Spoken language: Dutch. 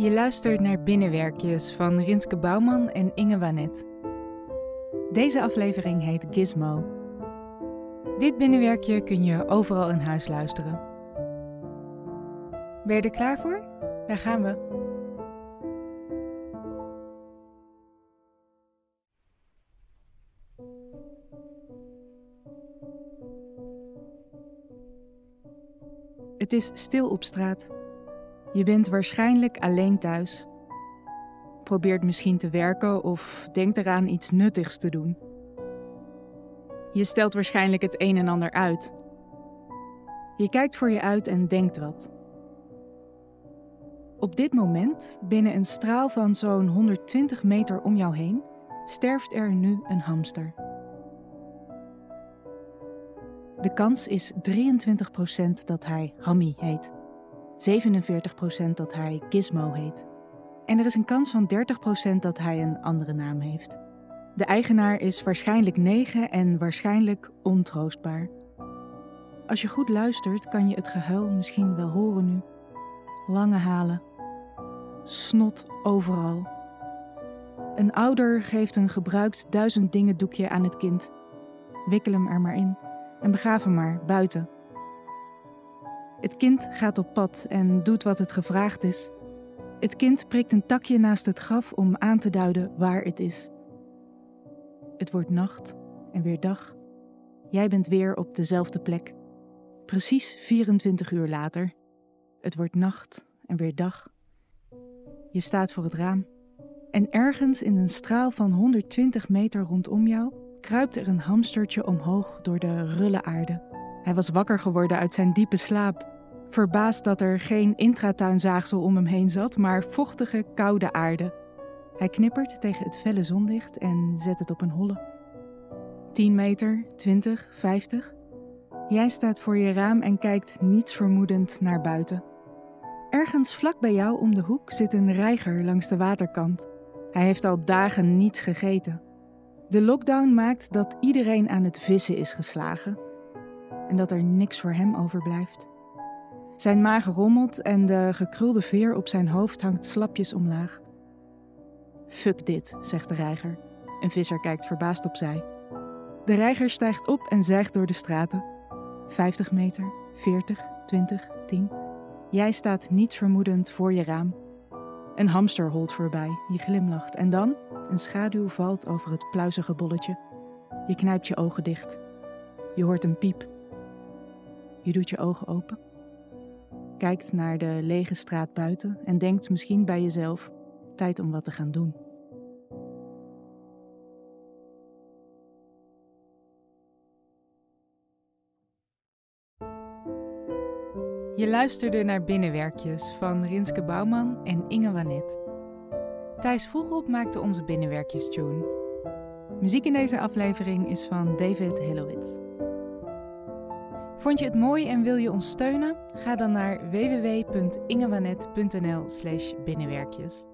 Je luistert naar Binnenwerkjes van Rinske Bouwman en Inge Wanet. Deze aflevering heet Gizmo. Dit binnenwerkje kun je overal in huis luisteren. Ben je er klaar voor? Daar gaan we. Het is stil op straat. Je bent waarschijnlijk alleen thuis. Probeert misschien te werken of denkt eraan iets nuttigs te doen. Je stelt waarschijnlijk het een en ander uit. Je kijkt voor je uit en denkt wat. Op dit moment, binnen een straal van zo'n 120 meter om jou heen, sterft er nu een hamster. De kans is 23% dat hij Hammy heet. 47% dat hij Gizmo heet. En er is een kans van 30% dat hij een andere naam heeft. De eigenaar is waarschijnlijk 9 en waarschijnlijk ontroostbaar. Als je goed luistert, kan je het gehuil misschien wel horen nu. Lange halen. Snot overal. Een ouder geeft een gebruikt duizend dingen doekje aan het kind. Wikkel hem er maar in en begraaf hem maar buiten. Het kind gaat op pad en doet wat het gevraagd is. Het kind prikt een takje naast het graf om aan te duiden waar het is. Het wordt nacht en weer dag. Jij bent weer op dezelfde plek. Precies 24 uur later. Het wordt nacht en weer dag. Je staat voor het raam. En ergens in een straal van 120 meter rondom jou kruipt er een hamstertje omhoog door de rulle aarde. Hij was wakker geworden uit zijn diepe slaap, verbaasd dat er geen intratuinzaagsel om hem heen zat, maar vochtige, koude aarde. Hij knippert tegen het felle zonlicht en zet het op een holle. 10 meter, 20, 50. Jij staat voor je raam en kijkt nietsvermoedend naar buiten. Ergens vlak bij jou om de hoek zit een reiger langs de waterkant. Hij heeft al dagen niets gegeten. De lockdown maakt dat iedereen aan het vissen is geslagen en dat er niks voor hem overblijft. Zijn maag rommelt en de gekrulde veer op zijn hoofd hangt slapjes omlaag. Fuck dit, zegt de reiger. Een visser kijkt verbaasd opzij. De reiger stijgt op en zijgt door de straten. 50 meter, 40, 20, 10. Jij staat niets vermoedend voor je raam. Een hamster holt voorbij, je glimlacht en dan een schaduw valt over het pluizige bolletje. Je knijpt je ogen dicht. Je hoort een piep. Je doet je ogen open. Kijkt naar de lege straat buiten en denkt misschien bij jezelf: tijd om wat te gaan doen. Je luisterde naar Binnenwerkjes van Rinske Bouwman en Inge Wanet. Thijs Vroegop maakte onze Binnenwerkjes-tune. Muziek in deze aflevering is van David Hillowitz. Vond je het mooi en wil je ons steunen? Ga dan naar www.ingewanet.nl slash binnenwerkjes.